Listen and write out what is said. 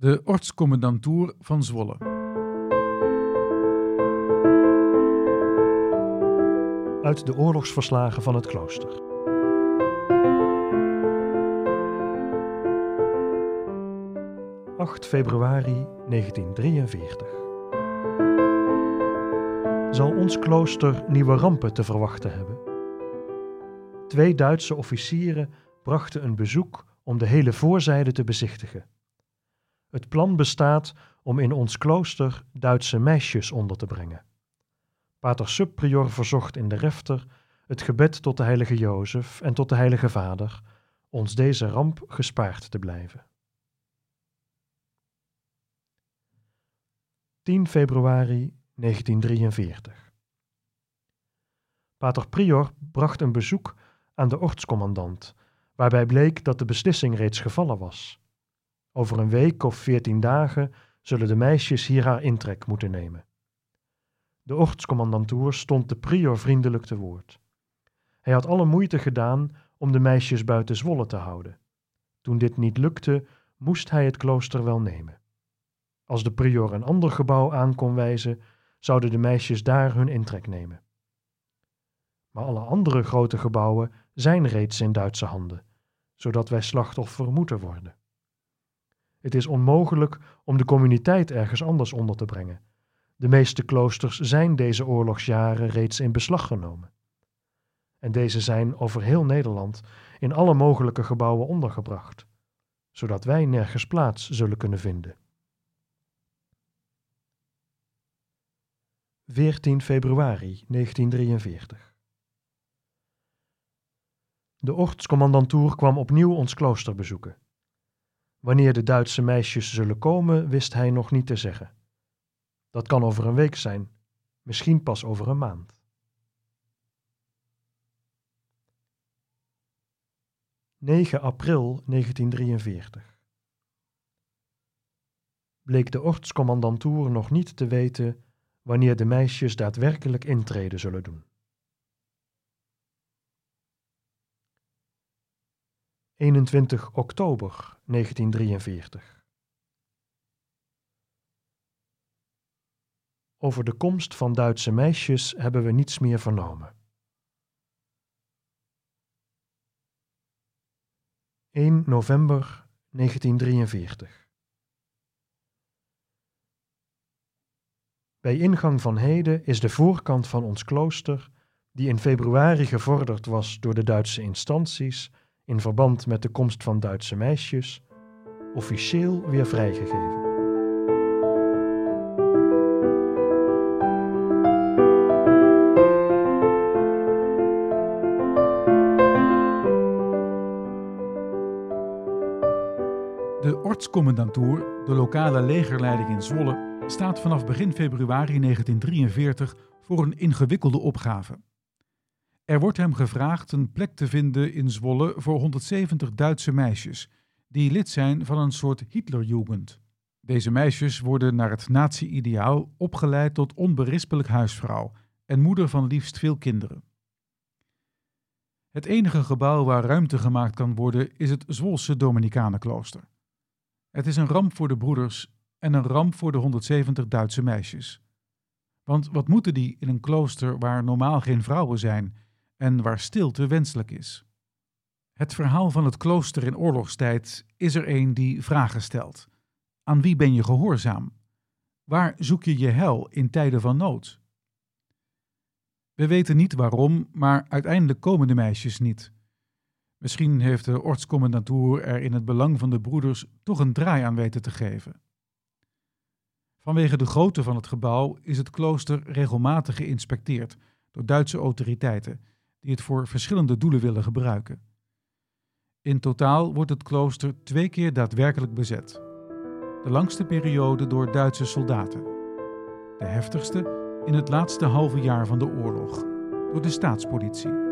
De ortscommandantuur van Zwolle. Uit de oorlogsverslagen van het klooster. ...8 februari 1943. Zal ons klooster nieuwe rampen te verwachten hebben? Twee Duitse officieren brachten een bezoek om de hele voorzijde te bezichtigen. Het plan bestaat om in ons klooster Duitse meisjes onder te brengen. Pater Subprior verzocht in de refter het gebed tot de heilige Jozef en tot de heilige Vader ons deze ramp gespaard te blijven. 10 februari 1943 Pater Prior bracht een bezoek aan de ortscommandant, waarbij bleek dat de beslissing reeds gevallen was. Over een week of veertien dagen zullen de meisjes hier haar intrek moeten nemen. De ortscommandantoer stond de prior vriendelijk te woord. Hij had alle moeite gedaan om de meisjes buiten Zwolle te houden. Toen dit niet lukte, moest hij het klooster wel nemen. Als de prior een ander gebouw aan kon wijzen, zouden de meisjes daar hun intrek nemen. Maar alle andere grote gebouwen zijn reeds in Duitse handen, zodat wij slachtoffer moeten worden. Het is onmogelijk om de communiteit ergens anders onder te brengen. De meeste kloosters zijn deze oorlogsjaren reeds in beslag genomen. En deze zijn over heel Nederland in alle mogelijke gebouwen ondergebracht, zodat wij nergens plaats zullen kunnen vinden. 14 februari 1943 De ortscommandantoer kwam opnieuw ons klooster bezoeken. Wanneer de Duitse meisjes zullen komen, wist hij nog niet te zeggen. Dat kan over een week zijn, misschien pas over een maand. ...9 april 1943 Bleek de ortscommandantoer nog niet te weten... ...wanneer de meisjes daadwerkelijk intreden zullen doen. 21 oktober 1943. Over de komst van Duitse meisjes hebben we niets meer vernomen. 1 november 1943. Bij ingang van Heden is de voorkant van ons klooster, die in februari gevorderd was door de Duitse instanties, in verband met de komst van Duitse meisjes, officieel weer vrijgegeven. De ortscommandantuur, de lokale legerleiding in Zwolle, staat vanaf begin februari 1943 voor een ingewikkelde opgave. Er wordt hem gevraagd een plek te vinden in Zwolle voor 170 Duitse meisjes, die lid zijn van een soort Hitlerjugend. Deze meisjes worden naar het nazi-ideaal opgeleid tot onberispelijk huisvrouw en moeder van liefst veel kinderen. Het enige gebouw waar ruimte gemaakt kan worden is het Zwolse Dominicanenklooster. Het is een ramp voor de broeders en een ramp voor de 170 Duitse meisjes. Want wat moeten die in een klooster waar normaal geen vrouwen zijn en waar stilte wenselijk is. Het verhaal van het klooster in oorlogstijd is er een die vragen stelt. Aan wie ben je gehoorzaam? Waar zoek je je hel in tijden van nood? We weten niet waarom, maar uiteindelijk komen de meisjes niet. Misschien heeft de ortscommandantuur er in het belang van de broeders toch een draai aan weten te geven. Vanwege de grootte van het gebouw is het klooster regelmatig geïnspecteerd door Duitse autoriteiten die het voor verschillende doelen willen gebruiken. In totaal wordt het klooster twee keer daadwerkelijk bezet. De langste periode door Duitse soldaten. De heftigste in het laatste halve jaar van de oorlog door de staatspolitie.